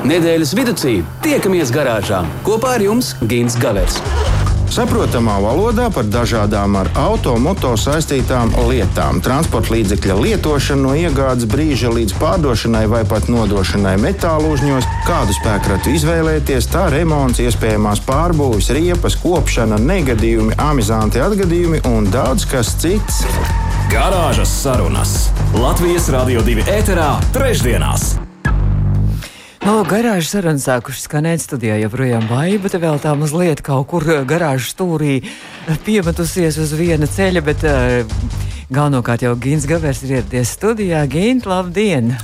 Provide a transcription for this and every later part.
Nedēļas vidū tiekamies garāžā kopā ar jums Gins Gavers. Saprotamā valodā par dažādām ar automoto saistītām lietām, transporta līdzekļa lietošanu no iegādes brīža līdz pārdošanai vai pat nodošanai metālu uzņos, kādu spēkratu izvēlēties, tā remonts, iespējamās pārbūves, riepas, kopšana, negadījumi, amizanti atgadījumi un daudz kas cits. Garāžas sarunas Latvijas Rādio 2 ēterā trešdienās. No garāžas sarunas sākušas skanēt studijā, joprojām baiva, te vēl tā mazliet kaut kur eh, garāžas stūrī piemetusies uz viena ceļa, bet uh, galvenokārt jau Gins Gavers ir ieradies studijā. Gint, labdien!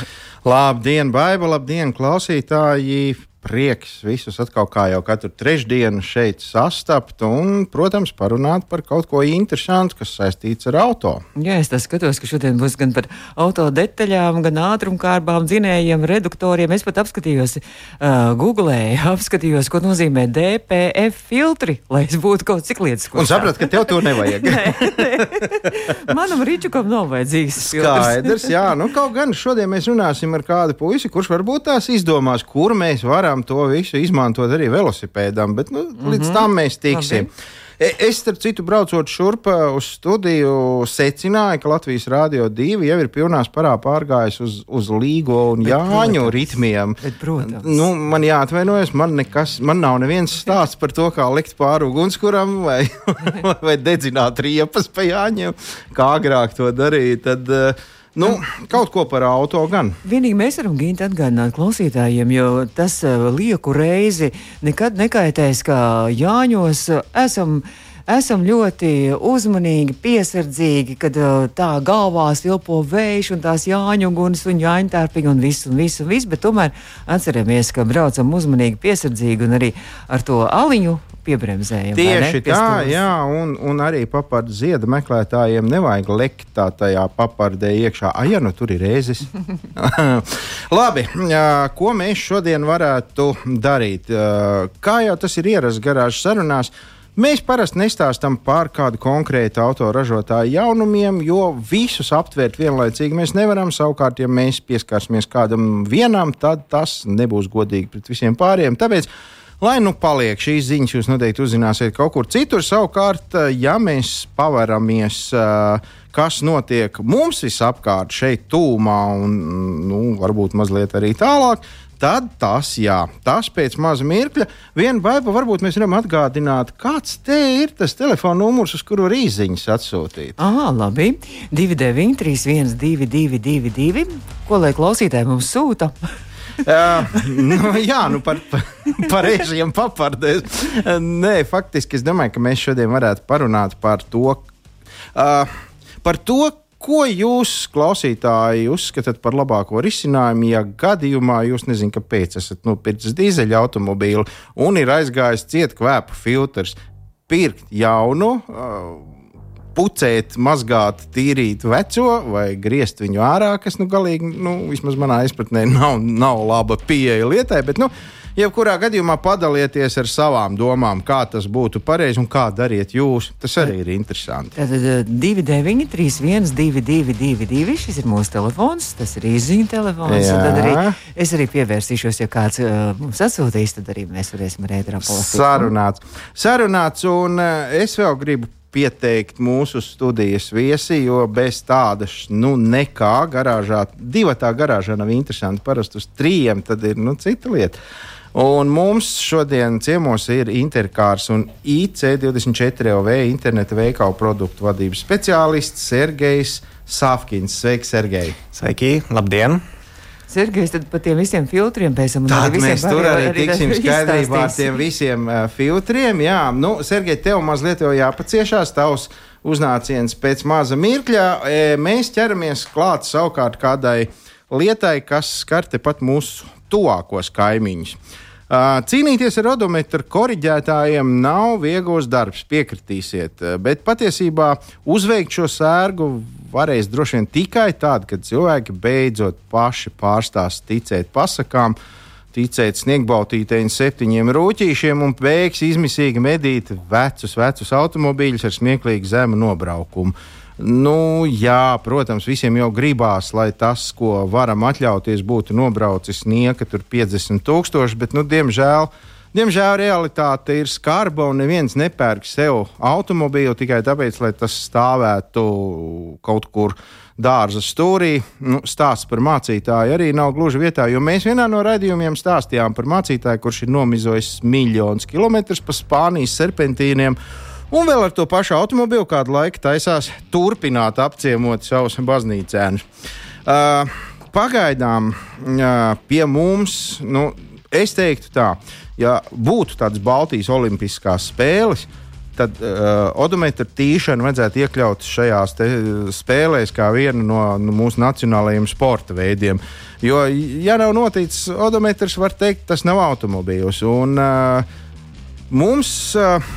Labdien, baiva, labdien, klausītāji! Prieks visus atkal kā jau katru trešdienu šeit sastapt un, protams, parunāt par kaut ko interesantu, kas saistīts ar auto. Jā, es skatos, ka šodien būs gan par auto detaļām, gan ātrumkārbām, dzinējiem, reduktoriem. Es pat apskatījos, uh, Google, apskatījos, ko nozīmē DPF filtri, lai es būtu kaut cik lietas. Un sapratu, ka tev to nevajag. nē, nē. Manam rīčukam nav vajadzīgs. Skaidrs, jā, nu kaut gan šodien mēs runāsim ar kādu puisi, kurš varbūt tās izdomās, kur mēs varam varam to visu izmantot arī velosipēdam, bet nu, mm -hmm. līdz tam mēs tiksim. Labi. E, es, starp citu, braucot šurp uz studiju, secināju, ka Latvijas Rādio 2 jau ir pilnā spārā pārgājis uz, uz Līgo un bet, Jāņu protams, ritmiem. Bet, protams. Nu, man jāatvainojas, man, nekas, man nav neviens stāsts par to, kā likt pāri ugunskuram vai, vai dedzināt riepas pa Jāņiem, kā agrāk to darīt. Tad, uh, Nu, kaut ko par auto gan. Vienīgi mēs varam gīt atgādināt klausītājiem, jo tas uh, lieku reizi nekad nekaitēs, kā Jāņos uh, esam. Esam ļoti uzmanīgi, piesardzīgi, kad uh, tā galvā ilpo vējš un tās jāņuguns un jāņtērpīgi un viss un viss un viss, bet tomēr atceramies, ka braucam uzmanīgi, piesardzīgi un arī ar to aliņu piebremzējam. Tieši tā, jā, un, un arī papardu ziedu meklētājiem nevajag lekt tā tajā papardē iekšā. Ah, ja nu tur ir reizes. Labi, ko mēs šodien varētu darīt? Kā jau tas ir ierasts garāžas sarunās, Mēs parasti nestāstām par kādu konkrētu autoražotāju jaunumiem, jo visus aptvert vienlaicīgi mēs nevaram. Savukārt, ja mēs pieskarsimies kādam vienam, tad tas nebūs godīgi pret visiem pārējiem. Tāpēc Lai nu paliek šīs ziņas, jūs noteikti uzzināsiet kaut kur citur. Savukārt, eh, ja mēs pavaramies, eh, kas notiek mums visapkārt, šeit, tūmā un nu, varbūt mazliet arī tālāk, tad tas, jā, tas pēc maza mirkļa. Viena baiva varbūt mēs varam atgādināt, kāds te ir tas telefona numurs, uz kuru rīziņas atsūtīt. Ah, labi. 293, 1222, ko lai klausītāji mums sūta? Uh, nu, jā, nu par, par, par režiem papardēs. Nē, faktiski es domāju, ka mēs šodien varētu parunāt par to, uh, par to ko jūs, klausītāji, uzskatāt par labāko risinājumu, ja gadījumā jūs nezināt, kāpēc esat nopircis dīzeļa automobīlu un ir aizgājis ciet kvēpu filtrs? Pirkt jaunu, uh, pucēt, mazgāt, tīrīt veco vai griezt viņu ārā, kas nu, galīgi, nu, vismaz manā izpratnē, nav, nav laba pieeja lietai. Bet, nu, Jebkurā gadījumā padalieties ar savām domām, kā tas būtu pareizi un kā dariet jūs. Tas arī ir interesanti. Tad 29, 31, 222, šis ir mūsu telefons, tas ir īsiņa telefons. Tad arī es arī pievērsīšos, ja kāds uh, mums atsūtīs, tad arī mēs varēsim palasīt. Sarunāts. Sarunāts, un uh, es vēl gribu pieteikt mūsu studijas viesi, jo bez tādas, nu, nekā garāžā, divi tā garāžā nav interesanti. Parasti uz trījiem tad ir nu, cita lieta. Un mums šodien ciemos ir Interkārs un IC24 OV interneta veikalu produktu vadības speciālists Sergejs Safkins. Sveiks, Sergej! Sveiki, labdien! Sergejs, tad par tiem visiem filtriem pēc tam arī mēs tur arī, tiksim skaidrībā ar tiem visiem uh, filtriem. Jā, nu, Sergej, tev mazliet jau jāpaciešās tavs uznāciens pēc maza mirkļa. E, mēs ķeramies klāt savukārt kādai lietai, kas skar tepat mūsu tuvākos kaimiņus. Cīnīties ar odometru korģētājiem nav viegls darbs, piekritīsiet. Bet patiesībā uzveikt šo sērgu varēs droši vien tikai tad, kad cilvēki beidzot paši pārstās ticēt pasakām, ticēt sniegbautītēju septiņiem rūtīšiem un beigs izmisīgi medīt vecus, vecus automobīļus ar smieklīgu zemu nobraukumu. Nu, jā, protams, visiem jau gribās, lai tas, ko varam atļauties, būtu nobraucis nieka 50 tūkstoši, bet, nu, diemžēl, diemžēl realitāte ir skarba un neviens nepērk sev automobīlu tikai tāpēc, lai tas stāvētu kaut kur dārza stūrī. Nu, stāsts par mācītāju arī nav gluži vietā, jo mēs vienā no raidījumiem stāstījām par mācītāju, kurš ir nomizojis miljonus kilometrus pa Spānijas serpentīniem. Un vēl ar to pašu automobili kādu laiku taisās turpināt apciemot savus baznīcēnus. Uh, pagaidām uh, pie mums, nu, es teiktu tā, ja būtu tādas Baltijas Olimpiskās spēles, tad uh, odometra tīšanu vajadzētu iekļaut šajās spēlēs kā vienu no, no mūsu nacionālajiem sporta veidiem. Jo, ja nav noticis odometrs, var teikt, tas nav automobīls. Un, uh, mums uh,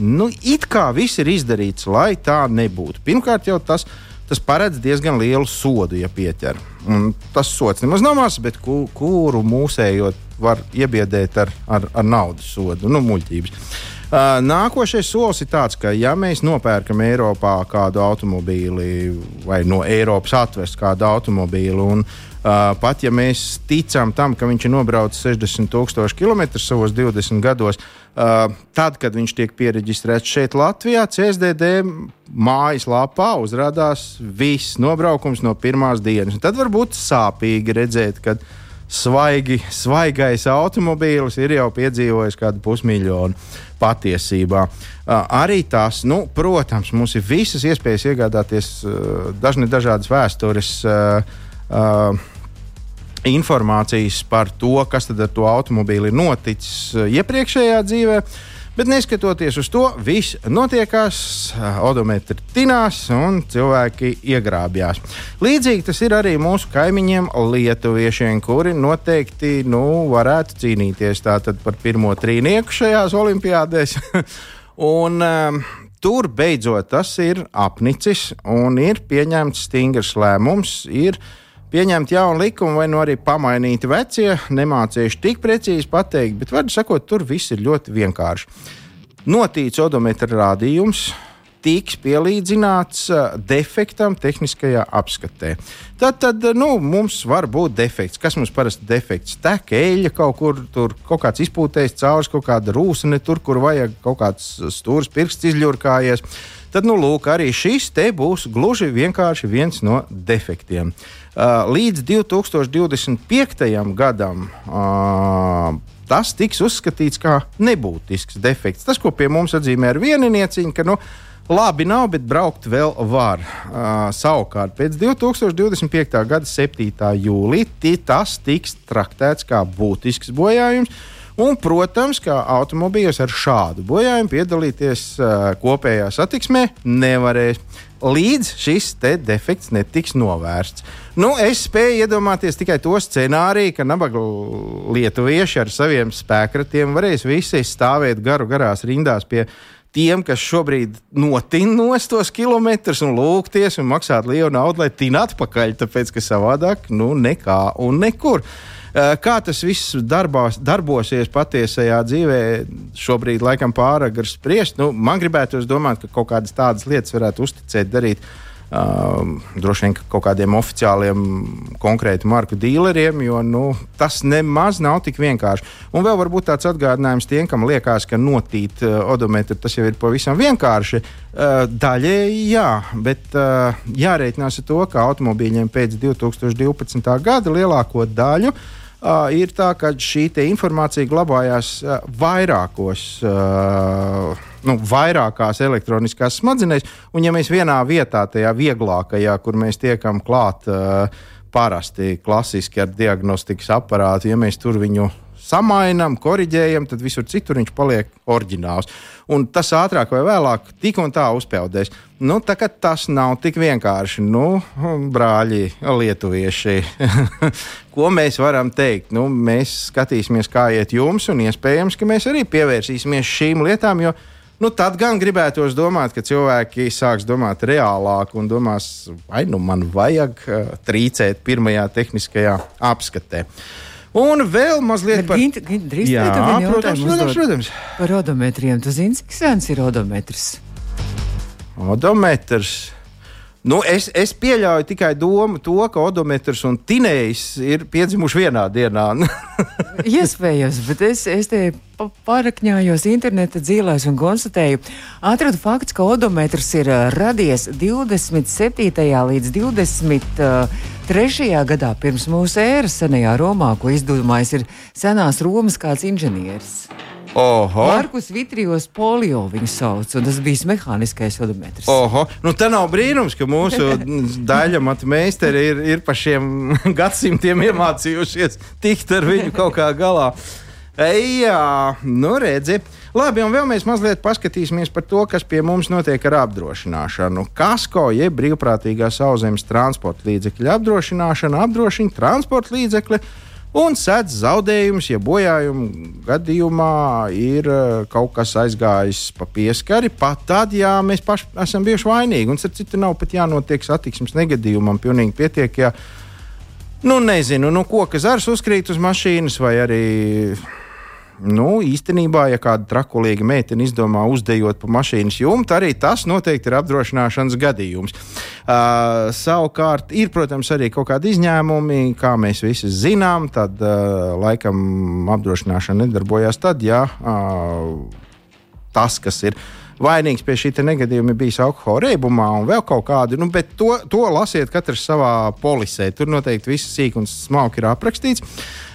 nu, it kā viss ir izdarīts, lai tā nebūtu. Pirmkārt, jau tas, tas paredz diezgan lielu sodu, ja pieķer. Un tas sots nemaz nav mazs, bet ku, kuru mūsējot var iebiedēt ar, ar, ar naudas sodu, nu, muļķības. Uh, nākošais solis ir tāds, ka, ja mēs nopērkam Eiropā kādu automobīli vai no Eiropas atvest kādu automobīli, un uh, pat ja mēs ticam tam, ka viņš ir nobraucis 60,000 km savos 20 gados, uh, tad, kad viņš tiek pieregistrēts šeit, Latvijā, CSDD mājaslapā uzrādās viss nobraukums no pirmās dienas. Un tad var būt sāpīgi redzēt, ka svaigi, svaigais automobīlis ir jau piedzīvojis kādu pusmiljonu patiesībā. Arī tās, nu, protams, mums ir visas iespējas iegādāties dažne dažādas vēstures. Informācijas par to, kas ar to automobīli ir noticis iepriekšējā dzīvē. Bet neskatoties uz to, viss notiekās, odometri tinās un cilvēki iegrābjās. Līdzīgi tas ir arī mūsu kaimiņiem, lietuviešiem, kuri noteikti nu, varētu cīnīties par pirmo trīnieku šajās olimpiādēs. un, um, tur beidzot tas ir apnicis un ir pieņemts stingrs lēmums. Ir, uh, pieņemt jaunu likumu, vai nu arī pamainīti vecie. Nemācīšu tik precīzi pateikt, bet, var sakot, tur viss ir ļoti vienkārši. Notīts odometra rādījums. Tiks pielīdzināts uh, defektam tehniskajā apskatē. Tad, tad nu, mums var būt defekts. Kas mums parasti ir defekts? Tek eļļa kaut kur, tur kaut kāds izpūtējis caurs, kaut kāda rūsne, tur, kur vajag kaut kāds stūris pirksts izļurkājies. Tad, nu, lūk, arī šis te būs gluži vienkārši viens no defektiem. Uh, līdz 2025. gadam uh, tas tiks uzskatīts par nebūtisks defekts. Tas, ko pie mums atzīmē ar vieninieciņu, ka nu, labi nav, bet braukt vēl var. Uh, savukārt pēc 2025. gada 7. jūlijā tas tiks traktēts kā būtisks bojājums. Un, protams, kā automobīļos ar šādu bojājumu piedalīties uh, kopējā satiksmē nevarēs līdz šis defekts netiks novērsts. Nu, es spēju iedomāties tikai to scenāriju, ka nabaga lietuvieši ar saviem spēkratiem varēs visi stāvēt garu garās rindās pie tiem, kas šobrīd notinos tos kilometrus un lūgties un maksāt lielu naudu, lai tin atpakaļ, tāpēc ka savādāk nu nekā un nekur. Eh, kā tas viss darbās, darbosies patiesajā dzīvē, šobrīd laikam pārāk spriest. Nu, man gribētu domāt, ka kaut kādas tādas lietas varētu uzticēt darīt. Uh, droši vien kaut kādiem oficiāliem, konkrēti marku dīleriem, jo nu, tas nemaz nav tik vienkārši. Un vēl varbūt tāds atgādinājums tiem, kam liekas, ka notīt uh, odometru tas jau ir pavisam vienkārši. Uh, daļēji jā, bet uh, jārēķinās ar to, ka automobīļiem pēc 2012. gada lielāko daļu uh, Uh, ir tā, ka šī informācija glabājās uh, vairākos, uh, nu, vairākās elektroniskās smadzenēs, un ja mēs vienā vietā, tajā vieglākajā, kur mēs tiekam klāt uh, parasti klasiski ar diagnostikas aparātu, ja mēs tur viņu samainām, korģējam, tad visur citur viņš paliek oriģināls. Un tas ātrāk vai vēlāk tik un tā uzpeldēs. Nu, tā, tas nav tik vienkārši. Nu, brāļi, lietuvieši, ko mēs varam teikt? Nu, mēs skatīsimies, kā iet jums, un iespējams, ka mēs arī pievērsīsimies šīm lietām. Jo, Nu, tad gan gribētos domāt, ka cilvēki sāks domāt reālāk un domās, vai nu man vajag uh, trīcēt pirmajā tehniskajā apskatē. Uh, Un vēl mazliet par to, ir protams, protams. par odometriem. Tu zini, cik sens ir odometrs? Odometrs. Nu, es, es pieļauju tikai domu, to, ka odometrs un tinējs ir piedzimuši vienā dienā. Iespējams, bet es, es te pārakņājos interneta dzīvēs un konstatēju, atradu fakts, ka odometrs ir uh, radies 27. līdz 23. gadā pirms mūsu ēras senajā Romā, ko izdomājis ir senās Romas kāds inženieris. Oho. Markus Vitrijos polio viņu sauc, un tas bija mehāniskais odometrs. Oho. Nu, tā nav brīnums, ka mūsu daļa matmeistari ir, ir pa šiem gadsimtiem iemācījušies tikt ar viņu kaut kā galā. Ei, jā, nu redzi. Labi, un vēl mēs mazliet paskatīsimies par to, kas pie mums notiek ar apdrošināšanu. Kasko jeb brīvprātīgā sauszemes transporta līdzekļa apdrošināšana apdrošina transporta līdzekļu un sēdz zaudējumus, ja bojājuma gadījumā ir uh, kaut kas aizgājis pa pieskari, pat tad, ja mēs paši esam bijuši vainīgi. Un citu nav pat jānotiek satiksmes negadījumam, pilnīgi pietiek. Ja, nu, nezinu, nu, koka zars uzkrīt uz mašīnas vai arī Nu, īstenībā, ja kāda trakulīga meitene izdomā uzdejot pa mašīnas jumtu, arī tas noteikti ir apdrošināšanas gadījums. Uh, savukārt, ir, protams, arī kaut kādi izņēmumi, kā mēs visi zinām, tad uh, laikam apdrošināšana nedarbojās tad, ja uh, tas, kas ir vainīgs pie šī negadījuma bijis alkohola reibumā un vēl kaut kādi. Nu, bet to, to lasiet katrs savā polisē. Tur noteikti viss sīk un smalki ir aprakstīts.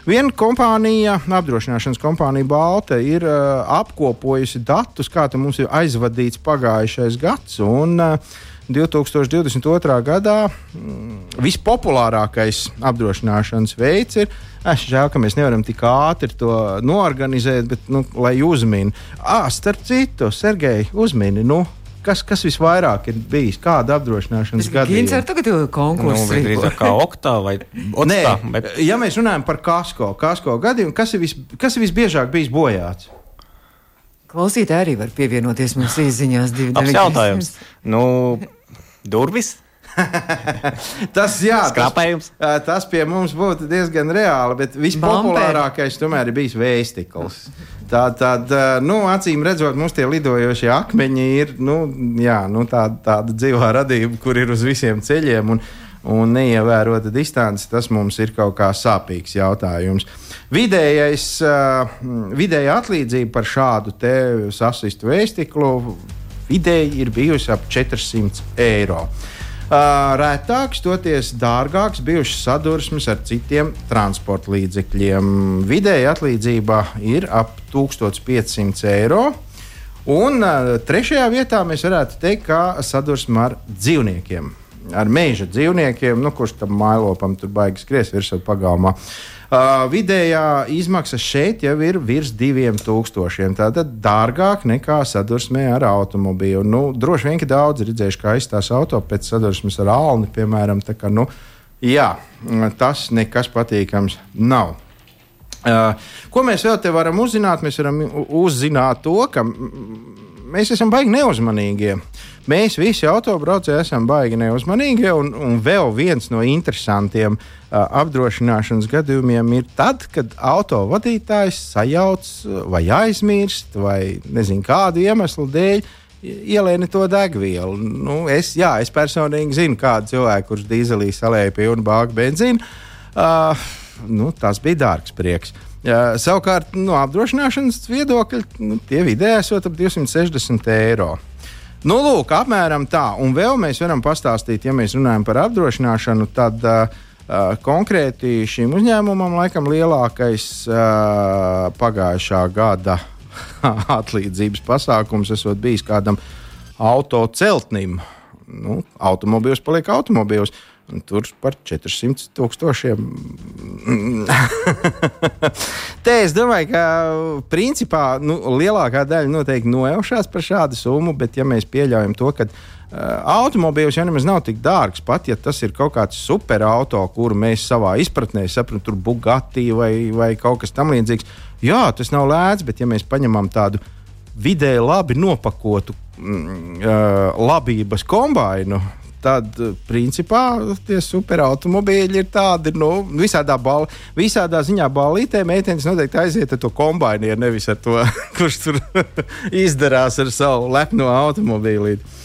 Viena kompānija, apdrošināšanas kompānija Balta, ir uh, apkopojusi datus, kā mums ir aizvadīts pagājušais gads. Un, uh, 2022. gadā mm, vispopulārākais apdrošināšanas veids ir. Es žēl, ka mēs nevaram tik ātri to norganizēt, bet, nu, lai uzmini. Ah, starp citu, Sergei, uzmini, nu, kas, kas visvairāk ir bijis? Kāda apdrošināšanas gadījuma? Viņš ir tagad konkurss. Nu, drīzāk kā oktā vai oktā. Bet... Ja mēs runājam par kasko, kasko gadījumu, kas ir, vis, kas ir visbiežāk bijis bojāts? Klausītāji arī var pievienoties mums īsiņās. Labs jautājums. Nu, durvis? tas, jā, tas, tas pie mums būtu diezgan reāli, bet vispopulārākais tomēr ir bijis vēstikls. Tā tad, nu, acīm redzot, mums tie lidojošie akmeņi ir nu, jā, nu, tāda, tāda dzīvā radība, kur ir uz visiem ceļiem. Un, un neievērota distance, tas mums ir kaut kā sāpīgs jautājums. Vidējais, vidēja atlīdzība par šādu sasistu vēstiklu vidēji ir bijusi ap 400 eiro. Uh, Rētāks, toties dārgāks, bijušas sadursmes ar citiem transporta līdzekļiem. Vidēja atlīdzība ir ap 1500 eiro. Un uh, trešajā vietā mēs varētu teikt, ka sadursme ar dzīvniekiem, ar meža dzīvniekiem, nu, kurš tam mailopam tur baigi skries virsū pagalmā. Uh, vidējā izmaksa šeit jau ir virs 2000. Tātad dārgāk nekā sadursmē ar automobīlu. Nu, droši vien, ka daudz redzējuši, kā izstāsta auto pēc sadursmes ar alni, piemēram. Kā, nu, jā, tas nekas patīkams nav. Uh, ko mēs vēl te varam uzzināt? Mēs varam uzzināt to, ka mēs esam baigi neuzmanīgi. Mēs visi autobraucēji esam baigi neuzmanīgi, un, un vēl viens no interesantiem uh, apdrošināšanas gadījumiem ir tad, kad autovadītājs sajauc vai aizmirst, vai nezinu kādu iemeslu dēļ. Ielēni to degvielu. Nu, es, jā, es personīgi zinu kādu cilvēku, kurš dīzelī salēja pilnu bāku benzīnu. Uh, nu, tas bija dārgs prieks. Uh, savukārt, no apdrošināšanas viedokļa, nu, tie vidēji esot ap 260 eiro. Nu, lūk, apmēram tā. Un vēl mēs varam pastāstīt, ja mēs runājam par apdrošināšanu, tad uh, Uh, konkrēti šim uzņēmumam laikam lielākais uh, pagājušā gada atlīdzības pasākums esot bijis kādam autoceltnim. Nu, automobīls paliek automobīls. Tur par 400 tūkstošiem. Te es domāju, ka principā nu, lielākā daļa noteikti nojaušās par šādu summu, bet ja mēs pieļaujam to, ka Uh, automobīls jau nemaz nav tik dārgs. Pat ja tas ir kaut kāds superauto, kuru mēs savā izpratnē saprotam, tur Bugatti vai, vai kaut kas tamlīdzīgs. Jā, tas nav lēts, bet ja mēs paņemam tādu vidēji labi nopakotu mm, uh, labības kombainu, tad, principā, tie superautomobīļi ir tādi, nu, visādā, bal, visādā ziņā balītē. Meitenes noteikti aiziet ar to kombainieru, nevis ar to, kurš tur izdarās ar savu lepno automobīlīti.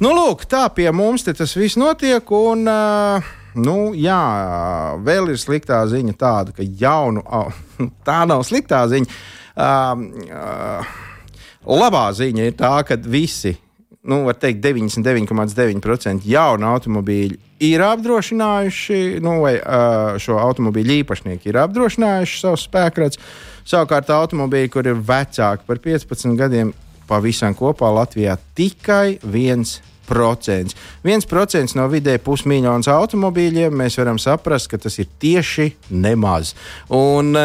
Nu, lūk, tā pie mums tas viss notiek. Un, uh, nu, jā, vēl ir sliktā ziņa tāda, ka jaunu, oh, tā nav sliktā ziņa. Uh, uh, labā ziņa ir tā, ka visi, nu, var teikt, 99,9% jaunu automobīļu ir apdrošinājuši, nu, vai šo automobīļu īpašnieki ir apdrošinājuši savus spēkrats. Savukārt, automobīļi, kur ir vecāki par 15 gadiem, pavisam kopā Latvijā tikai viens procents. Viens procents no vidēji pusmiljonus automobīļiem mēs varam saprast, ka tas ir tieši nemaz. Un,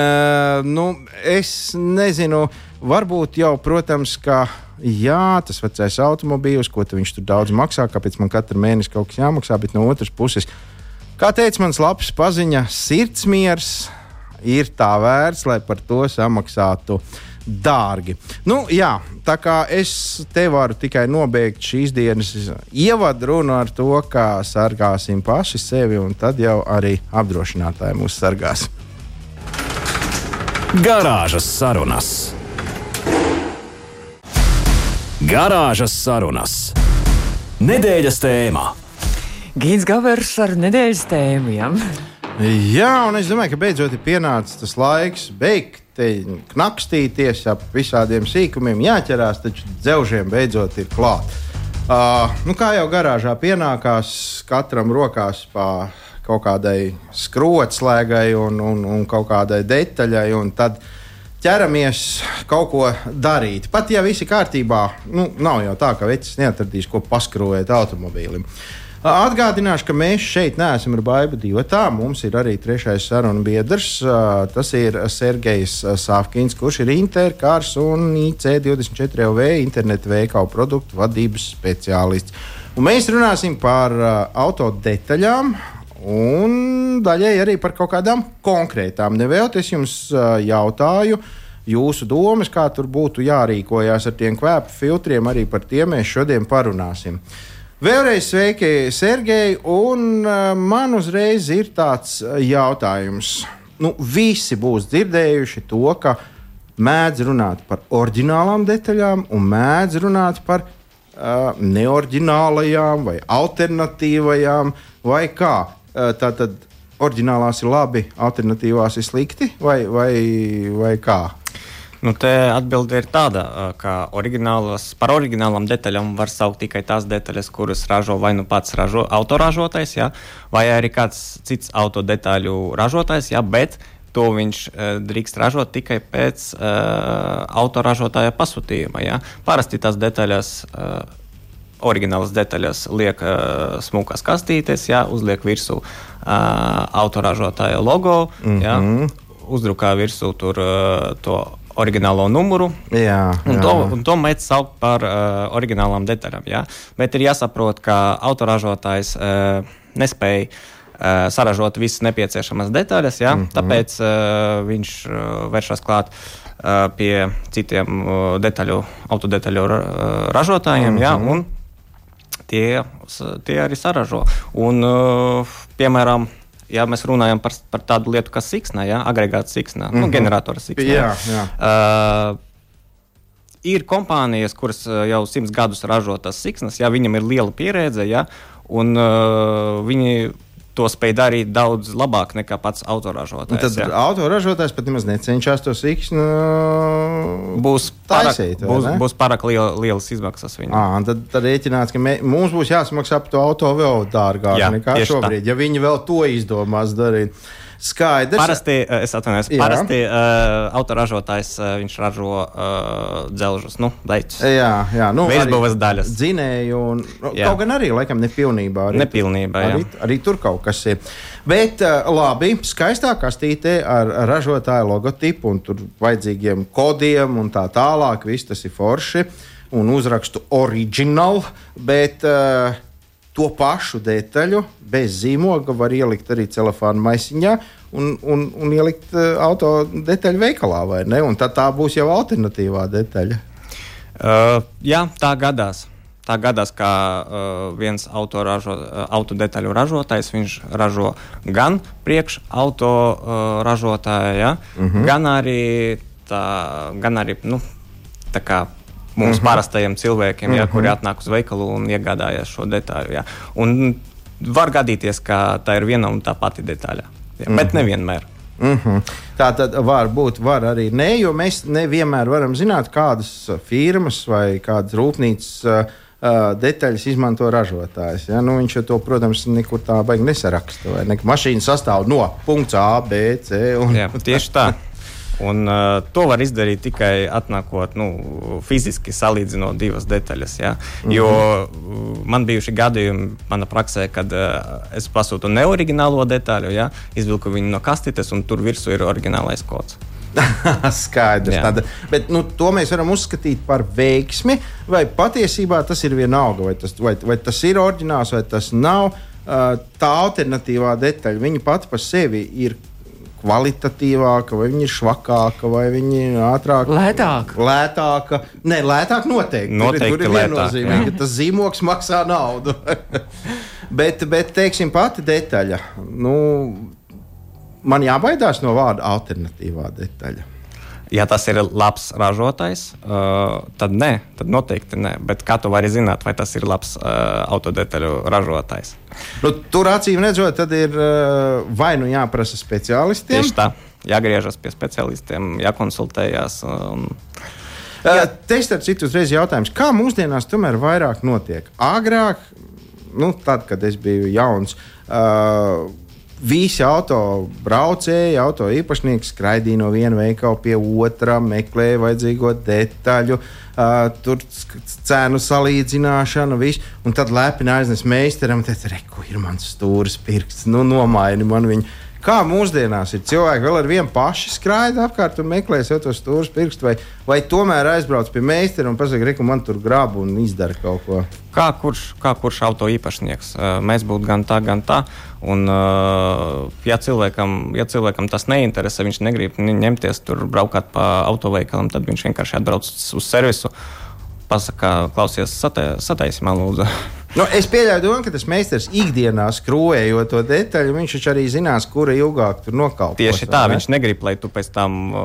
nu, es nezinu, varbūt jau, protams, ka. Jā, tas vecais automobīls, ko tu viņš tur daudz maksā, kāpēc man katru mēnesi kaut kas jāmaksā, bet no otras puses, kā teica mans labs paziņa, sirdsmiers ir tā vērts, lai par to samaksātu dārgi. Nu, jā, tā kā es te varu tikai nobeigt šīs dienas ievadrunu ar to, kā sargāsim paši sevi, un tad jau arī apdrošinātāji mūs sargās. Garāžas sarunas. Garāžas sarunas. Nedēļas tēmā. Gīns Gavers ar nedēļas tēmu. Ja? Jā, un es domāju, ka beidzot ir pienācis tas laiks beigt te knakstīties ap visādiem sīkumiem, jāķerās, taču dzelžiem beidzot ir klāt. Uh, nu, kā jau garāžā pienākās, katram rokās pa kaut kādai skrotslēgai un, un, un kaut kādai detaļai, un tad ķeramies kaut ko darīt. Pat ja viss ir kārtībā, nu, nav jau tā, ka vecs neatradīs, ko paskrūvēt automobīlim. Atgādināšu, ka mēs šeit neesam ar baidu divu. Tā mums ir arī trešais sarunu biedrs. Tas ir Sergejs Sāfkins, kurš ir Interkārs un IC24LV internetu veikalu produktu vadības speciālists. Un mēs runāsim par auto detaļām, un daļai arī par kaut kādām konkrētām. Nevēlt es jums jautāju, jūsu domas, kā tur būtu jārīkojas ar tiem kvēpu filtriem, arī par tiem mēs šodien parunāsim. Vēlreiz sveiki, Sergei, un man uzreiz ir tāds jautājums. Nu, visi būs dzirdējuši to, ka mēdz runāt par oriģinālām detaļām un mēdz runāt par neoriģinālajām vai alternatīvajām vai kā. Uh, Tātad oriģinālās ir labi, alternatīvās ir slikti vai, vai, vai kā? Nu, te atbilde ir tāda, ka par oriģinālām detaļām var saukt tikai tās detaļas, kuras ražo vai nu pats ražo, autoražotājs, ja, vai arī kāds cits autodetaļu ražotājs, ja, bet to viņš uh, drīkst ražot tikai pēc uh, autoražotāja pasūtījuma. Ja. Parasti tās detaļas. Uh, Oriģinālas detaļas liek uh, smukās kastītes, jā, uzliek virsū uh, autoražotāja logo, mm -hmm. jā, uzdrukā virsū tur uh, to oriģinālo numuru. Jā, un, jā. To, un to mēdz saukt par uh, oriģinālām detaļām. Jā. Bet ir jāsaprot, ka autoražotājs uh, nespēja uh, saražot visas nepieciešamās detaļas, jā, mm -hmm. tāpēc uh, viņš uh, vēršas klāt uh, pie citiem uh, detaļu, autodetaļu ražotājiem. Mm -hmm. jā, un tie, tie arī saražo. Un, uh, piemēram, ja mēs runājam par, par tādu lietu kā siksna, ja, agregāta siksna, mm -hmm. nu, mhm. generatora siksna. Jā, jā. Uh, ir kompānijas, kuras uh, jau simts gadus ražo tas siksnas, ja viņam ir liela pieredze, ja, un uh, viņi to spēj darīt daudz labāk nekā pats autoražotājs. Tad jā. autoražotājs pat nemaz necenšas to sīkšņu būs taisīt. Pārāk, būs, būs pārāk liela, lielas izmaksas viņam. À, tad, tad rēķināts, ka mē, mums būs jāsamaksā par to auto vēl dārgāk jā, nekā šobrīd, tā. ja viņi vēl to izdomās darīt. Skaidrs. Parasti, eh, es atvainojos, parasti uh, autoražotājs uh, viņš ražo uh, dzelžus, nu, leķus. Jā, jā nu, Virsbūves daļas. Dzinēju, un nu, kaut gan arī, laikam, nepilnībā. Arī, nepilnībā, arī, arī tur kaut kas ir. Bet uh, labi, skaistā kastītē ar ražotāju logotipu un tur vajadzīgiem kodiem un tā tālāk, viss tas ir forši un uzrakstu original, bet uh, to pašu detaļu bez zīmoga var ielikt arī celofāna maisiņā un, un, un ielikt uh, auto detaļu veikalā, vai ne? Un tad tā būs jau alternatīvā detaļa. Uh, jā, tā gadās. Tā gadās, ka uh, viens auto, ražo, uh, auto detaļu ražotājs ražo gan priekš auto uh, ražotāja, ja, uh mhm. -huh. gan arī, tā, gan arī nu, tā kā mums, mm -hmm. parastajiem cilvēkiem, ja, mm -hmm. kuri atnāk uz veikalu un iegādājas šo detaļu. Ja. Un var gadīties, ka tā ir viena un tā pati detaļa, ja, mm -hmm. bet Mhm. nevienmēr. Mm -hmm. Tā tad var būt, var arī nē, jo mēs nevienmēr varam zināt, kādas uh, firmas vai kādas rūpnīcas uh, uh, detaļas izmanto ražotājs. Ja? Nu, viņš to, protams, nekur tā baigi nesaraksta. vai Ne? Mašīna sastāv no punkta A, B, C. Un... Jā, tieši tā. Un, uh, to var izdarīt tikai atnākot nu, fiziski salīdzinot divas detaļas. Ja? Jo uh, man bijuši gadījumi manā praksē, kad uh, es pasūtu neoriģinālo detaļu, ja? izvilku viņu no kastītes, un tur virsū ir oriģinālais kods. Skaidrs. Tāda, bet nu, to mēs varam uzskatīt par veiksmi, vai patiesībā tas ir vienalga, vai tas, vai, vai tas ir oriģināls, vai tas nav. Uh, tā alternatīvā detaļa, viņa pati par sevi ir kvalitatīvāka, vai viņa ir švakāka, vai viņa ir ātrāka. Lētāka. Lētāka. Nē, lētāk noteikti. Noteikti tur ir, tur ir viennozīmīgi, ka tas zīmoks maksā naudu. bet, bet, teiksim, pati detaļa. Nu, man jābaidās no vārda alternatīvā detaļa. Ja tas ir labs ražotājs, uh, tad nē, tad noteikti nē. Bet kā tu vari zināt, vai tas ir labs uh, autodetaļu ražotājs? Nu, tur acīm redzot, tad ir uh, vai nu jāprasa speciālistiem. Tieši tā, jāgriežas pie specialistiem, jākonsultējās. Un, Uh, te starp citu uzreiz jautājums, kā mūsdienās tomēr vairāk notiek? Agrāk, nu, tad, kad es biju jauns, uh, visi auto braucēji, auto īpašnieki skraidīja no viena veikala pie otra, meklēja vajadzīgo detaļu. Uh, tur cenu salīdzināšana, viss. Un tad lepni aiznes meistaram, teica, reku, ir mans stūris pirksts, nu, nomaini man viņu. Kā mūsdienās ir cilvēki vēl ar vienu pašu skraida apkārt un meklē sev to stūri pirkstu, vai, vai tomēr aizbrauc pie meistara un pasakā, ka man tur grāba un izdara kaut ko. kā, kurš, kā kurš auto īpašnieks? Mēs būtu gan tā, gan tā. Un, ja, cilvēkam, ja cilvēkam tas neinteresē, viņš negrib ņemties tur braukāt pa autoveikalam, tad viņš vienkārši atbrauc uz servisu. Pasakā, klausies, man lūdzu. Nu, es pieļauju, domu, ka tas meistars ikdienā skrūvējot to detaļu, viņš taču arī zinās, kura ilgāk tur nokalpos. Tieši tā, ne? viņš negrib, lai tu pēc tam uh,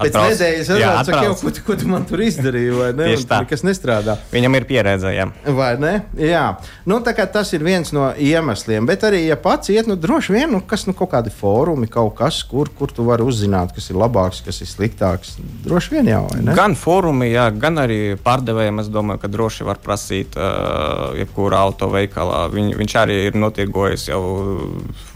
Pēc atbrauc- nedēļas Jā, atbrauc, saka, jau, ko, tu- ko tu man tur izdarīji, vai ne? Tieši tā. Nekas nestrādā. Viņam ir pieredze. Jā. Vai ne? Jā, nu, tā kā tas ir viens no iemesliem. Bet arī, ja pats iet, nu, droši vien, nu, kas nu, kaut kādi fórumi, kaut kas, kur, kur tu vari uzzināt, kas ir labāks, kas ir sliktāks. Droši vien jau, vai ne? Gan fórumi, jā, gan arī pārdevējiem. Es domāju, ka droši var prasīt, uh, jebkurā autoveikalā. Viņ, viņš arī ir notirgojis jau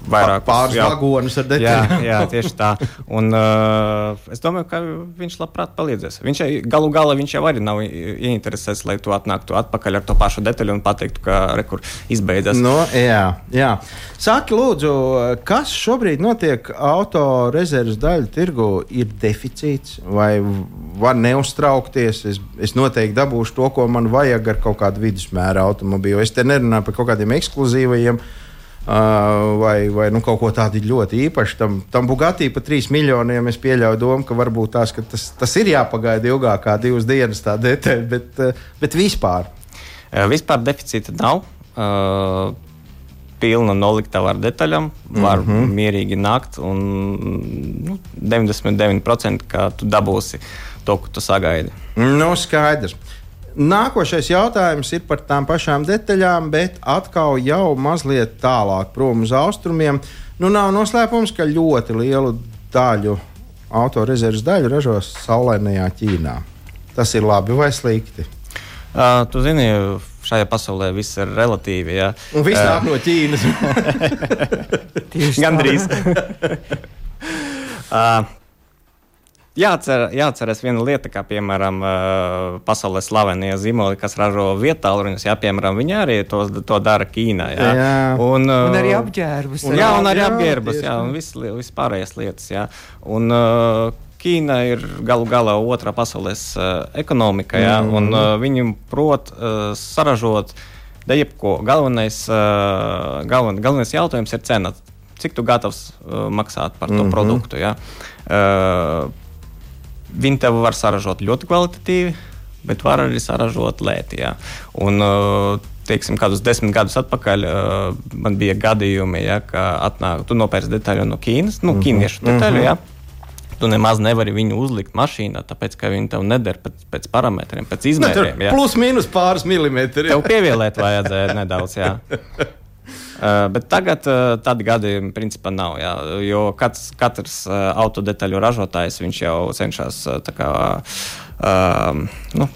vairāk Pāris vagonus ar Jā, detaļām. jā, tieši tā. Un, uh, es domāju, ka viņš labprāt palīdzēs. Viņš galu galā viņš jau arī nav ieinteresēts, lai tu atnāktu atpakaļ ar to pašu detaļu un pateiktu, ka rekur izbeidzas. No, jā, jā. Saki, lūdzu, kas šobrīd notiek auto rezerves daļu tirgu? Ir deficīts vai var neuztraukties? Es, es noteikti dabūšu to, ko man vajag ar kaut kādu vidusmēra automobīlu. Es te nerunāju par kaut kādiem ekskluzīviem. Uh, vai vai nu, kaut ko tādu ļoti īpašu. Tam, tam Bugatī par 3 miljoniem es pieļauju domu, ka varbūt tās, ka tas, tas ir jāpagaida ilgāk kā divas dienas, tā detaļa, bet, bet vispār. Vispār deficīta nav. Uh, Pilna noliktava ar detaļām, var mm. -hmm. mierīgi nākt. Un, nu, 99% ka tu dabūsi to, ko tu sagaidi. Nu, skaidrs. Nākošais jautājums ir par tām pašām detaļām, bet atkal jau mazliet tālāk, prom uz austrumiem. Nu, nav noslēpums, ka ļoti lielu daļu autorezerves daļu ražo saulainajā Ķīnā. Tas ir labi vai slikti? Uh, tu zini, šajā pasaulē viss ir relatīvi. Ja? Un viss Uh, nāk no Ķīnas. Tieši tā. Gandrīz. uh, Jācer, jāatcerās viena lieta, kā piemēram pasaulē slavenie zīmoli, kas ražo vietāluņus. Jā, piemēram, viņi arī to, to dara Ķīnā. Jā, Jā. Un, Un arī apģērbus. Un- Jā, un arī apģērbus, jā, un viss viss pārējās lietas. Jā. Un, Ķīna ir galu galā otrā pasaules uh, ekonomika, jā, mm. un uh, viņi prot uh, saražot jebko. Galvenais, uh, galven, galvenais jautājums ir cena. Cik tu gatavs uh, maksāt par to mm -hmm. produktu? Jā. Uh, Viņi tev var saražot ļoti kvalitatīvi, bet var arī saražot lēti. Jā. Un, uh, teiksim, kādus desmit gadus atpakaļ uh, man bija gadījumi, ja, ka atnāk, tu nopērci detaļu no Ķīnas, nu, ķīniešu detaļu. Ja. Tu nemaz nevari viņu uzlikt mašīnā, tāpēc ka viņi tev neder pēc, pēc parametriem, pēc Nu, izmēriem. jā. plus mīnus pāris milimetri. Tev pievēlēt vajadzēja nedaudz. Jā. Uh, bet tagad uh, tādu gadījumu principā nav. Jā, jo katrs, katrs uh, autodetaļu ražotājs jau cenšas kā, uh, nu,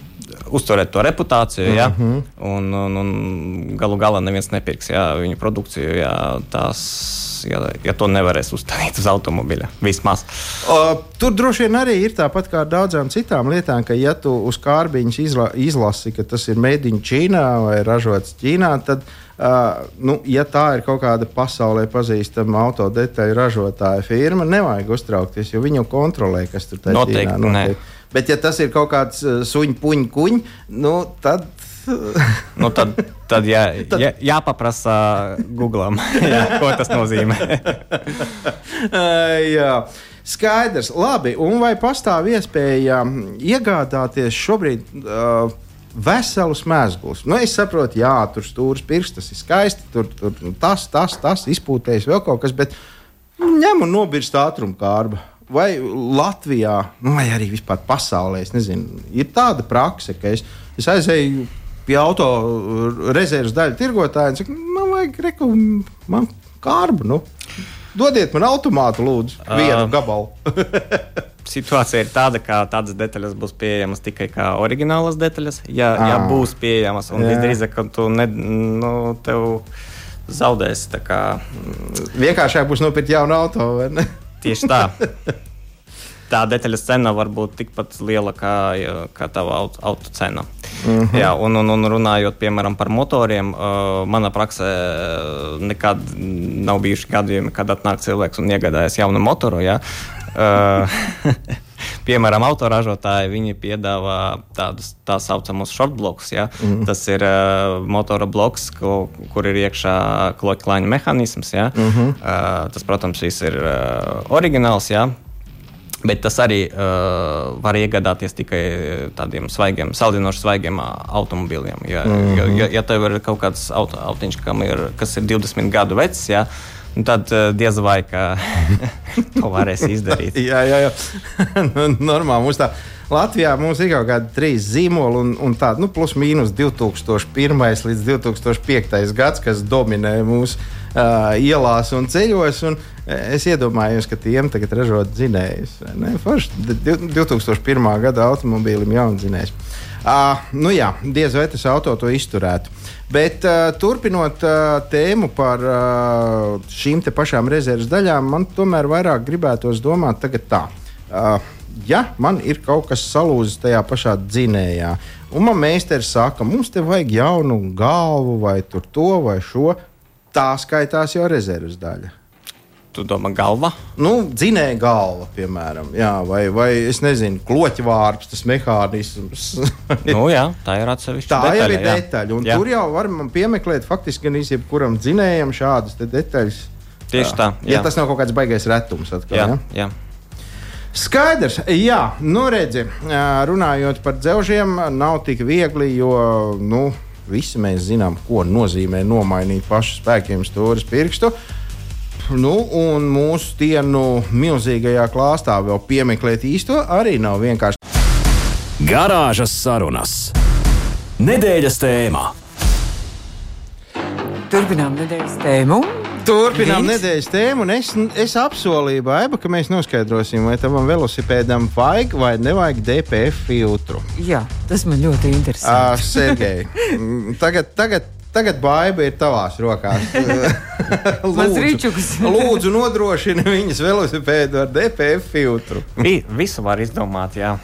uzturēt to reputāciju. Jā, mm -hmm. un, un, un galu galā neviens nepirks jā, viņu produkciju, ja, tās, ja, ja to nevarēs uzstādīt uz automobīļa. Vismaz. O, tur droši vien arī ir tāpat kā daudzām citām lietām, ka, ja tu uz kārbiņas izla, izlasi, ka tas ir mēdīņš Ķīnā vai ražots Ķīnā, tad, uh, nu, ja tā ir kaut kāda pasaulē pazīstama autodetaļu ražotāja firma, nevajag uztraukties, jo viņi jau kontrolē, kas tur tajā nē. notiek. Bet, ja tas ir kaut kāds uh, suņu puņu kuņš, nu, tad. Nu, tad tad jā, jā, jāpaprasa Google, jā, ko tas nozīmē. Jā. Skaidrs, labi. Un vai pastāv iespēja iegādāties šobrīd uh, veselus mēslus? Nu, es saprotu, jā, tur stūris pirksts, tas ir skaisti, tur, tur tas, tas, tas izpūtējis vēl kaut kas, bet ņem un nobirst ātruma kārba. Vai Latvijā, nu, vai arī vispār pasaulē, nezinu, ir tāda prakse, ka es, es aizēju pie auto rezerves daļu tirgotāja un saku, man vajag man kārbu. Nu. Dodiet man automātu, lūdzu, vienu Ā. gabalu. Situācija ir tāda, ka tādas detaļas būs pieejamas tikai kā oriģinālas detaļas. Ja, ja Ah. būs pieejamas, un visdrīzāk, ka tu ne, nu, tev zaudēsi. tā Kā, mm, Vienkāršāk būs nopirkt jaunu auto. vai ne? tieši tā. Tā detaļas cena var būt tikpat liela kā, kā tava auto, auto cena. Mhm. -huh. Jā, un, un, un runājot piemēram par motoriem, uh, manā praksē uh, nekad nav bijuši gadījumi, kad atnāk cilvēks un iegādājas jaunu motoru. Jā. Uh, Piemēram, autoražotāji viņi piedāvā tādus tā saucamus shortblokus. Ja? Mm -hmm. Tas ir uh, motora bloks, ko, kur ir iekšā kloķa mehānisms. Ja? Mm -hmm. uh, tas, protams, šis ir uh, oriģināls. Ja? Bet tas arī uh, var iegādāties tikai tādiem svaigiem, salīdzinoši svaigiem automobīļiem. Ja, mm -hmm. ja, ja, tev ir kaut kāds auto, autiņš, ir, kas ir 20 gadu vecs, ja, nu tad uh, diez vai to varēs izdarīt. jā, jā, jā. Nu, Normāli mums tā. Latvijā mums ir kaut kādi trīs zīmoli, un, un tāda nu, plus mīnus 2001 līdz 2005 gads, kas dominē mūsu uh, ielās un ceļos. Un eh, es iedomājos, ka tiem tagad ražot dzinējus. ne? Forši di- 2001. gada automobīlim jau dzinējs. Uh, nu jā, diez vai tas auto to izturētu. Bet uh, turpinot uh, tēmu par uh, šīm pašām rezerves daļām, man tomēr vairāk gribētos domāt tā. Uh, ja man ir kaut kas salūzis tajā pašā dzinējā, un man meistars saka, mums te vajag jaunu galvu vai to vai šo, tā skaitās jau rezerves daļa. Tu domā, galva? Nu, dzinēja galva, piemēram, jā, vai, vai es nezinu, kloķa vārps, tas mehānisms. nu, jā, tā ir atsevišķa Tā detaļa. ir jā. detaļa. Un Jā. tur jau var man piemeklēt faktiski gan jebkuram dzinējam šādas detaļas. Tieši tā, Ja jā. tas nav kaut kāds baisais retums. Atkal, Jā, ja? jā. Skaidrs, jā, nu redzi, runājot par dzelžiem, nav tik viegli, jo nu, visi mēs zinām, ko nozīmē nomainīt pašu spēkiem stūres pirkstu. Nu, un mūsu dienu milzīgajā klāstā vēl piemeklēt īsto arī nav vienkārši. Garāžas sarunas. Nedēļas tēmā. Turpinām nedēļas tēmu. Turpinām Vīns? nedēļas tēmu, un es, es apsolīju, Baiba, ka mēs noskaidrosim, vai tam velosipēdam vajag vai nevajag DPF filtru. Jā, tas man ļoti interesē. Uh, Sergei, tagad, tagad, tagad baiva ir tavās rokās. Mans rīčuks. lūdzu, nodrošini viņas velosipēdu ar DPF filtru. Vi, visu var izdomāt, jā.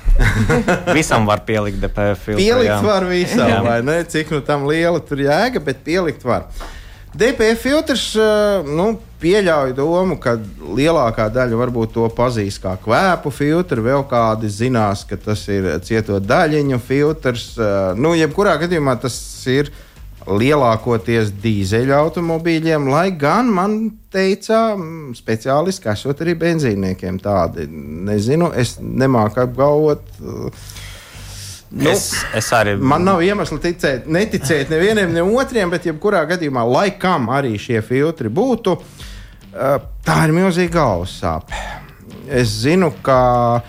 Visam var pielikt DPF filtru. Pielikt jā. var visam, Jā. vai ne? Cik nu tam liela tur jēga, bet pielikt var. DPF filtrs uh, nu, pieļauj domu, ka lielākā daļa varbūt to pazīst kā kvēpu filtru, vēl kādi zinās, ka tas ir cieto daļiņu filtrs. Uh, nu, jebkurā gadījumā tas ir lielākoties dīzeļa automobīļiem, lai gan man teica, mm, speciālisti, ka esot arī benzīniekiem tādi. Nezinu, es nemāku apgalvot. uh, Nu, Es, es arī. Man nav iemesla ticēt, neticēt nevienam, ne otram, bet jebkurā gadījumā, lai kam arī šie filtri būtu, uh, tā ir milzīga galvas sāpe. es zinu, ka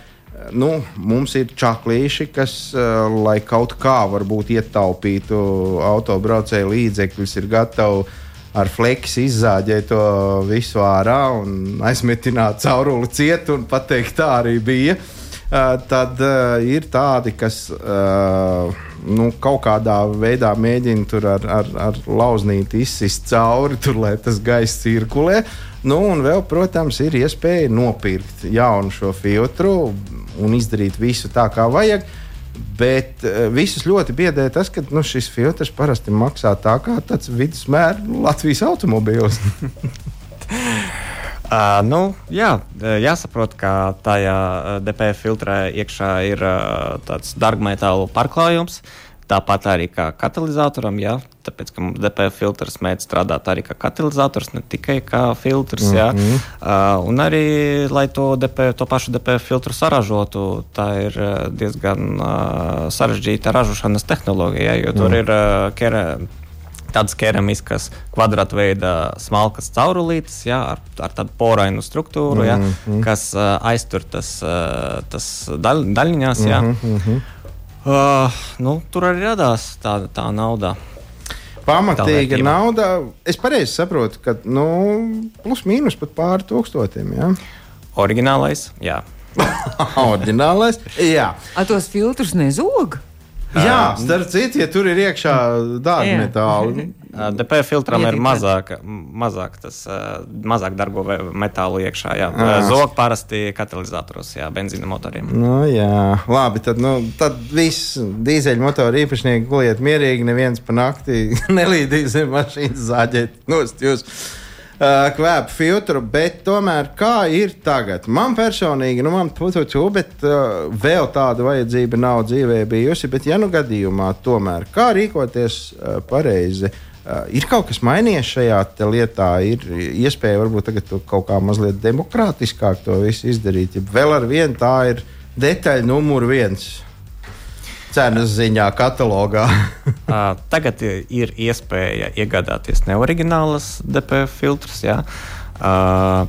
nu, mums ir čaklīši, kas, uh, lai kaut kā varbūt ietaupītu autobraucēju līdzekļus, ir gatavi ar fleksi izzāģēt to visu ārā un aizmetināt cauruli cietu un pateikt, tā arī bija. Uh, tad uh, ir tādi, kas nu, kaut kādā veidā mēģina tur ar, ar, ar lauznīti izsist cauri, tur, lai tas gaiss cirkulē. Nu, un vēl, protams, ir iespēja nopirkt jaunu šo filtru un izdarīt visu tā, kā vajag. Bet uh, visus ļoti biedē tas, ka nu, šis filtrs parasti maksā tā kā tāds vidusmēra Latvijas automobīls. Uh, nu, jā, jāsaprot, ka tajā DPF filtrē iekšā ir uh, tāds dārgmetālu pārklājums. Tāpat arī kā katalizatoram, jā, tāpēc ka mums DPF filtrs mēdz strādāt arī kā katalizators, ne tikai kā filtrs. Mm -hmm. jā. uh, un arī, lai to, DPF, to pašu DPF filtru saražotu, tā ir diezgan uh, sarežģīta ražošanas tehnoloģija, jo tur mm. ir uh, kere, tādas keramiskas, kvadrātveida smalkas caurulītes, jā, ar, ar tādu porainu struktūru, jā, mm -hmm. kas uh, aiztur tas, uh, tas daļ, daļiņās. Jā. Mm -hmm. Uh, nu, tur arī radās tā, tā nauda. Pamatīga nauda. Es pareizi saprotu, ka nu, plus mīnus pat pāri tūkstošiem. Ja? Oriģinālais, jā. Oriģinālais, jā. Ar tos filtrus nezog? Jā, starp citu, ja tur ir iekšā dārgmetāli. DP filtram ir mazāk, mazāk, tas, mazāk darbo metālu iekšā. Jā. Zog parasti katalizatoros, jā, benzīna motoriem. Nu, jā, labi, tad, nu, tad viss dīzeļu motoru īpašnieki guliet mierīgi, neviens pa nakti nelīdīs mašīnas zāģēt nost jūs kvēpu filtru, bet tomēr kā ir tagad? Man personīgi, nu, man putuču, bet uh, vēl tāda vajadzība nav dzīvē bijusi, bet ja nu gadījumā tomēr, kā rīkoties uh, pareizi? Uh, ir kaut kas mainījies šajā lietā, ir iespēja varbūt tagad kaut kā mazliet demokrātiskāk to visu izdarīt. Ja vēl ar vienu tā ir detaļa numur viens cenas ziņā, katalogā. uh, tagad ir iespēja iegādāties neoriģinālas DPF filtrus. Ja? Uh,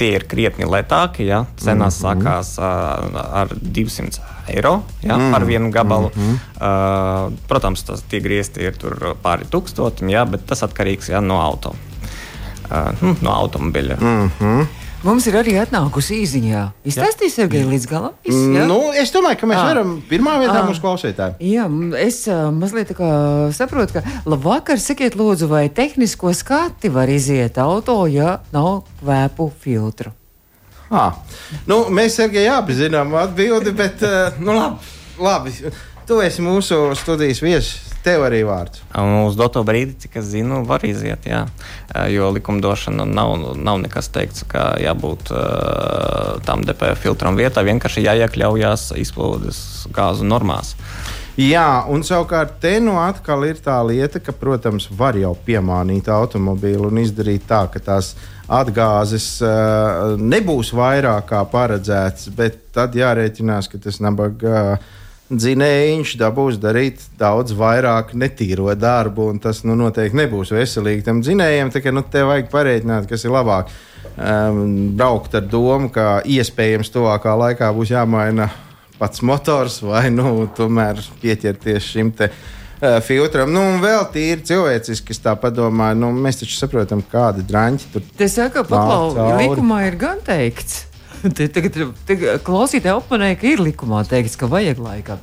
tie ir krietni lētāki. Ja? Cenas mm -hmm. sākās uh, ar 200 eiro ja? mm par vienu gabalu. Mm -hmm. uh, protams, tas tie griezti ir pāri tūkstotim, ja? bet tas atkarīgs ja, no auto. Uh, no automobiļa. Mm -hmm. Mums ir arī atnākusi īziņā. Izstāstīs, Sergei, līdz galam. Nu, es domāju, ka mēs à. varam pirmā vietā à. mūsu klausītājiem. Jā, es uh, mazliet saprotu, ka labvakar, sakiet, lūdzu, vai tehnisko skati var iziet auto, ja nav kvēpu filtru. À. Nu, mēs, Sergei, apzinām atbildi, bet uh, nu, labi, labi. Tu esi mūsu studijas viesis. Tev arī vārds. Uz doto brīdi, cik es zinu, var iziet. Jā. Jo likumdošana nav, nav nekas teikts, ka jābūt uh, tam DPF filtram vietā. Vienkārši jāiekļaujas izplūdes gāzu normās. Jā, un savukārt te nu atkal ir tā lieta, ka, protams, var jau piemānīt automobīlu un izdarīt tā, ka tās atgāzes uh, nebūs vairāk kā paredzēts, bet tad jārēķinās, ka tas nabaga. Uh, dzinējiņš dabūs darīt daudz vairāk netīro darbu, un tas nu, noteikti nebūs veselīgi tam dzinējam. Tā kā nu, te vajag pareiķināt, kas ir labāk. Um, braukt ar domu, ka iespējams tuvākā laikā būs jāmaina pats motors, vai nu, tomēr pieķerties šim te. Uh, filtram. Nu, un vēl tīri cilvēciski, es tā domāju, nu, mēs taču saprotam, kādi drāņi tur ir. Tas saka, ka likumā ir gan teikts, Tagad klausītāji oponē, ka ir likumā teikts, ka vajag laikam.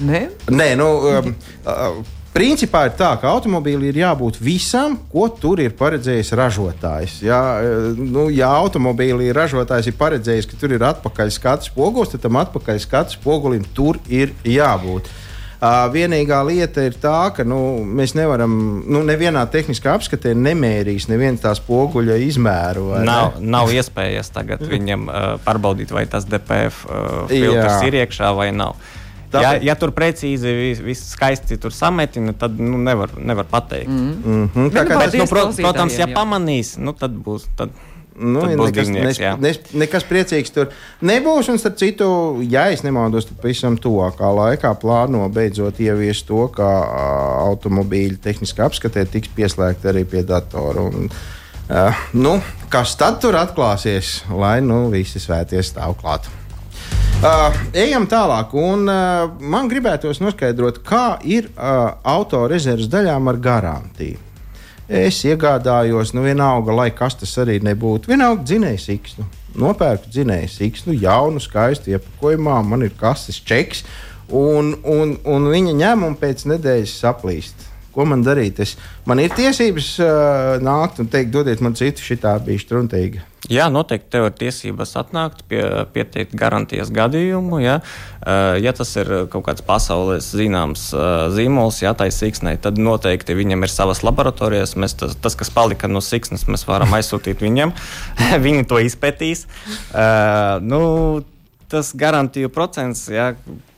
Nē, Nē nu, um, uh, Principā ir tā, ka automobīlim ir jābūt visam, ko tur ir paredzējis ražotājs. Ja, uh, nu, ja automobīlī ražotājs ir paredzējis, ka tur ir atpakaļ skats poguls, tad tam atpakaļ skats pogulim tur ir jābūt. Vienīgā lieta ir tā, ka nu, mēs nevaram, nu, nevienā tehniskā apskatē nemērīs nevienu tās poguļa izmēru. Nav, ne? nav iespējas tagad viņam uh, pārbaudīt, vai tas DPF uh, filtrs Jā. ir iekšā vai nav. Tāpēc... Ja, ja tur precīzi viss vis skaisti sametina, tad nu, nevar, nevar pateikt. Mm -hmm. Mm -hmm. Tā kā, bet, nu, pro, protams, ja pamanīs, nu, tad būs. Tad... Nu, nekas, nes, nes, nekas priecīgs tur nebūs. Un, starp citu, ja es nemaldos, tad pavisam tuvākā laikā plāno beidzot ieviest to, ka automobīļa tehniskā apskatē tiks pieslēgta arī pie datora. Un, Uh, nu, kas tad tur atklāsies, lai nu, visi svētie stāv klāt? Uh, ejam tālāk, un uh, man gribētos noskaidrot, kā ir uh, autorezerves daļām ar garantiju. Es iegādājos, nu, vienalga, lai kas tas arī nebūtu, vienalga dzinēju siksnu. Nopērku dzinēju siksnu, jaunu, skaistu iepakojumā, man ir kases čeks, un, un, un viņa ņem un pēc nedēļas saplīst. Ko man darīt? Es, man ir tiesības uh, nākt un teikt, dodiet man citu, šī tā bija struntīga. Jā, noteikti tev ir tiesības atnākt pie pieteikt garantijas gadījumu. Ja, uh, ja tas ir kaut kāds pasaules zināms uh, zīmols, ja tā ir siksnē, tad noteikti viņam ir savas laboratorijas. Mēs tas, tas, kas palika no siksnas, mēs varam aizsūtīt viņam. Viņi to izpētīs. Uh, nu, tas garantiju procents, ja,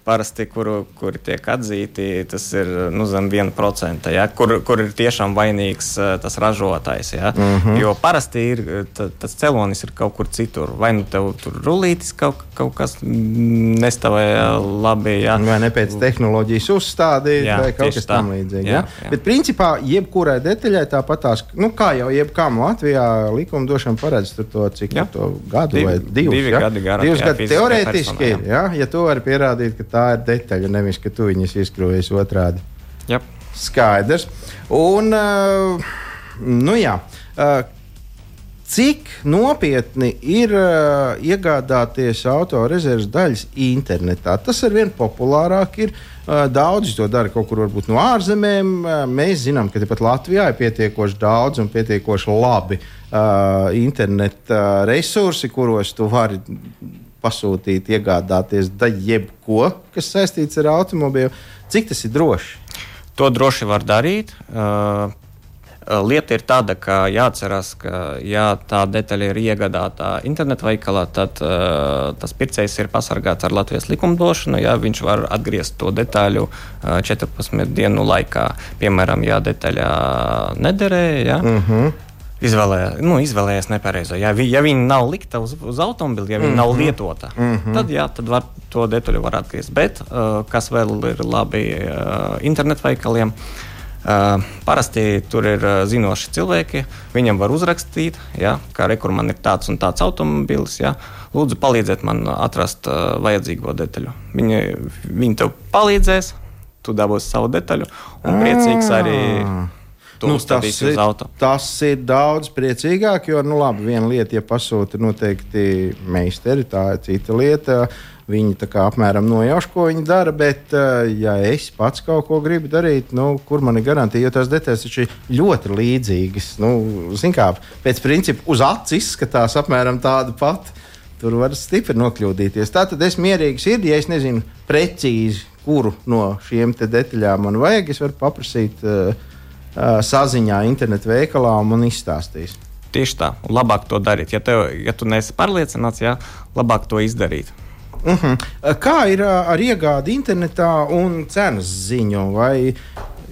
parasti, kuru, kuri tiek atzīti, tas ir nu, zem 1%, ja, kur, kur ir tiešām vainīgs uh, tas ražotājs. Ja. Mm -hmm. Jo parasti ir t, tas celonis ir kaut kur citur. Vai nu tev tur rulītis kaut, kaut kas nestāvēja labi. Ja. Vai ne pēc tehnoloģijas uzstādīt, jā, vai kaut kas tamlīdzīgs. Ja. Bet principā jebkurai detaļai tāpatās, nu, kā jau jebkam Latvijā likumdošana paredz to, cik ja. to gadu divi, vai divus. Divi ja? gadi garantē. Divus gadi teorētiski ir, ja? ja tu vari pierādīt, ka tā ir detaļa, nevis ka tu viņus izkrājies otrādi. Yep. Skaidrs. Un, uh, nu jā. Uh, Cik nopietni ir uh, iegādāties autorezerves daļas internetā? Tas ar vien populārāk ir. Uh, daudzi to dara kaut kur varbūt no ārzemēm. Uh, mēs zinām, ka tepat Latvijā ir pietiekoši daudz un pietiekoši labi uh, interneta uh, resursi, kuros tu vari pasūtīt, iegādāties da jebko, kas saistīts ar automobīlu. Cik tas ir droši? To droši var darīt. Uh, Lieta ir tāda, ka jāatcerās, ka, ja tā detaļa ir iegādāta internetu veikalā, tad uh, tas pircējs ir pasargāts ar Latvijas likumdošanu. Ja viņš var atgriezt to detaļu uh, 14 dienu laikā, piemēram, ja detaļa nederēja. Ja, uh -huh. Izvēlējās, nu, izvēlējās nepareizo. Ja, vi, ja viņa nav likta uz, uz automobila, ja viņa mm -hmm. nav lietota, mm -hmm. tad, jā, tad var, to detaļu var atgriezt. Bet uh, kas vēl ir labi uh, internetu veikaliem? Uh, Uh, parasti tur ir uh, zinoši cilvēki. Viņam var uzrakstīt, ja, ka rekur man ir tāds un tāds automobilis. Ja. Lūdzu, palīdziet man atrast uh, vajadzīgo detaļu. Viņi, viņi tev palīdzēs, tu dabūsi savu detaļu un priecīgs arī. Nu, tas, ir, tas ir daudz priecīgāk, jo, nu, labi, viena lieta, ja pasūta noteikti meisteri, tā ir cita lieta. Viņi tā kā apmēram nojauš, ko viņi dara, bet, uh, ja es pats kaut ko gribu darīt, nu, kur man ir garantija, jo tās detaļas ir ļoti līdzīgas. Nu, kā, pēc principa uz acis izskatās apmēram tāda pati. Tur var stipri nokļūdīties. Tā tad es mierīgi sirdi, ja es nezinu precīzi, kuru no šiem detaļām man vajag, es varu paprasīt uh, saziņā internetu veikalā un izstāstīs. Tieši tā, labāk to darīt. Ja, tev, ja tu neesi pārliecināts, jā, labāk to izdarīt. Uh mhm. -huh. Kā ir ar iegādi internetā un cenas ziņu? Vai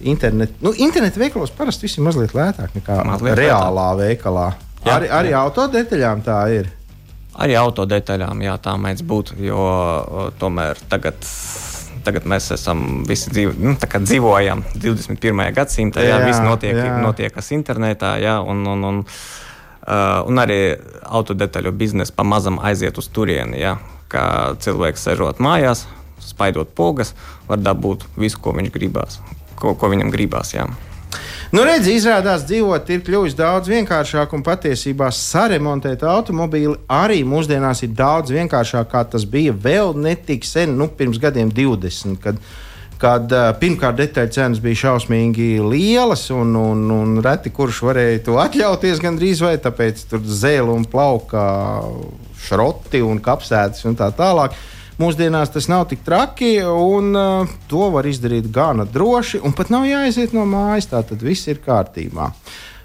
internet, nu, interneta veikalos parasti viss ir mazliet lētāk nekā mazliet reālā lētāk. veikalā? Jā, arī arī autodetaļām tā ir. Arī autodetaļām, jā, tā mēdz būt. Jo tomēr tagad tagad mēs esam visi dzīvo, nu, dzīvojam 21. gadsimtā, jā, jā viss notiek, jā. notiekas internetā, jā, un, un, un, uh, un arī autodetaļu biznesa pamazam aiziet uz turieni. Jā ka cilvēks sežot mājās, spaidot pogas, var dabūt visu, ko viņš gribās, ko, ko viņam gribās. Jā. Nu, redzi, izrādās, dzīvot ir kļuvis daudz vienkāršāk, un patiesībā saremontēt automobīli arī mūsdienās ir daudz vienkāršāk, kā tas bija vēl netik sen, nu, pirms gadiem 20. Kad, kad uh, pirmkārt detaļu cenas bija šausmīgi lielas, un, un, un reti kurš varēja to atļauties gandrīz vai tāpēc tur zēle un plauka šroti un kapsētas un tā tālāk. Mūsdienās tas nav tik traki, un uh, to var izdarīt gana droši, un pat nav jāiziet no mājas. Tā tad viss ir kārtībā.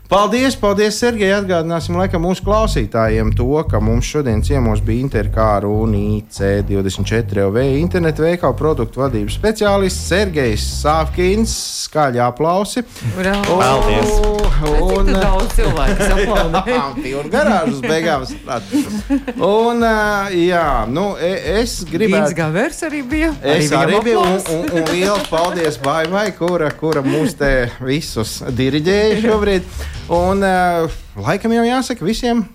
Paldies, paldies, Sergei. Atgādināsim laikam mūsu klausītājiem to, ka mums šodien ciemos bija Interkāra un IC24 OV internetu veikalu produktu vadības speciālists Sergejs Sāfkins. Skaļi aplausi. Urā. Paldies! Un daudz cilvēku aplaudē. un garāžas beigās. Un, jā, nu, e, es gribētu. Vīns Gavers arī bija. Es arī, arī biju. Un, un, un liels paldies Baivai, kura, kura mūs te visus diriģēja šobrīd. Un uh, laikam jau jāsaka visiem.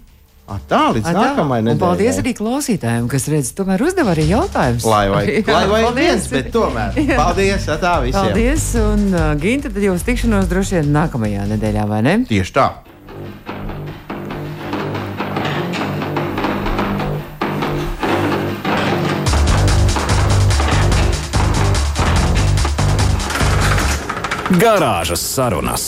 Tā līdz Atā. nākamajai Un nedēļai. paldies arī klausītājiem, kas redz, tomēr uzdeva arī jautājumus. Lai vai, lai vai paldies. viens, bet tomēr. Paldies, tā visiem. Paldies, un uh, Ginta, tad jau uz tikšanos droši vien nākamajā nedēļā, vai ne? Tieši tā. Garāžas sarunas.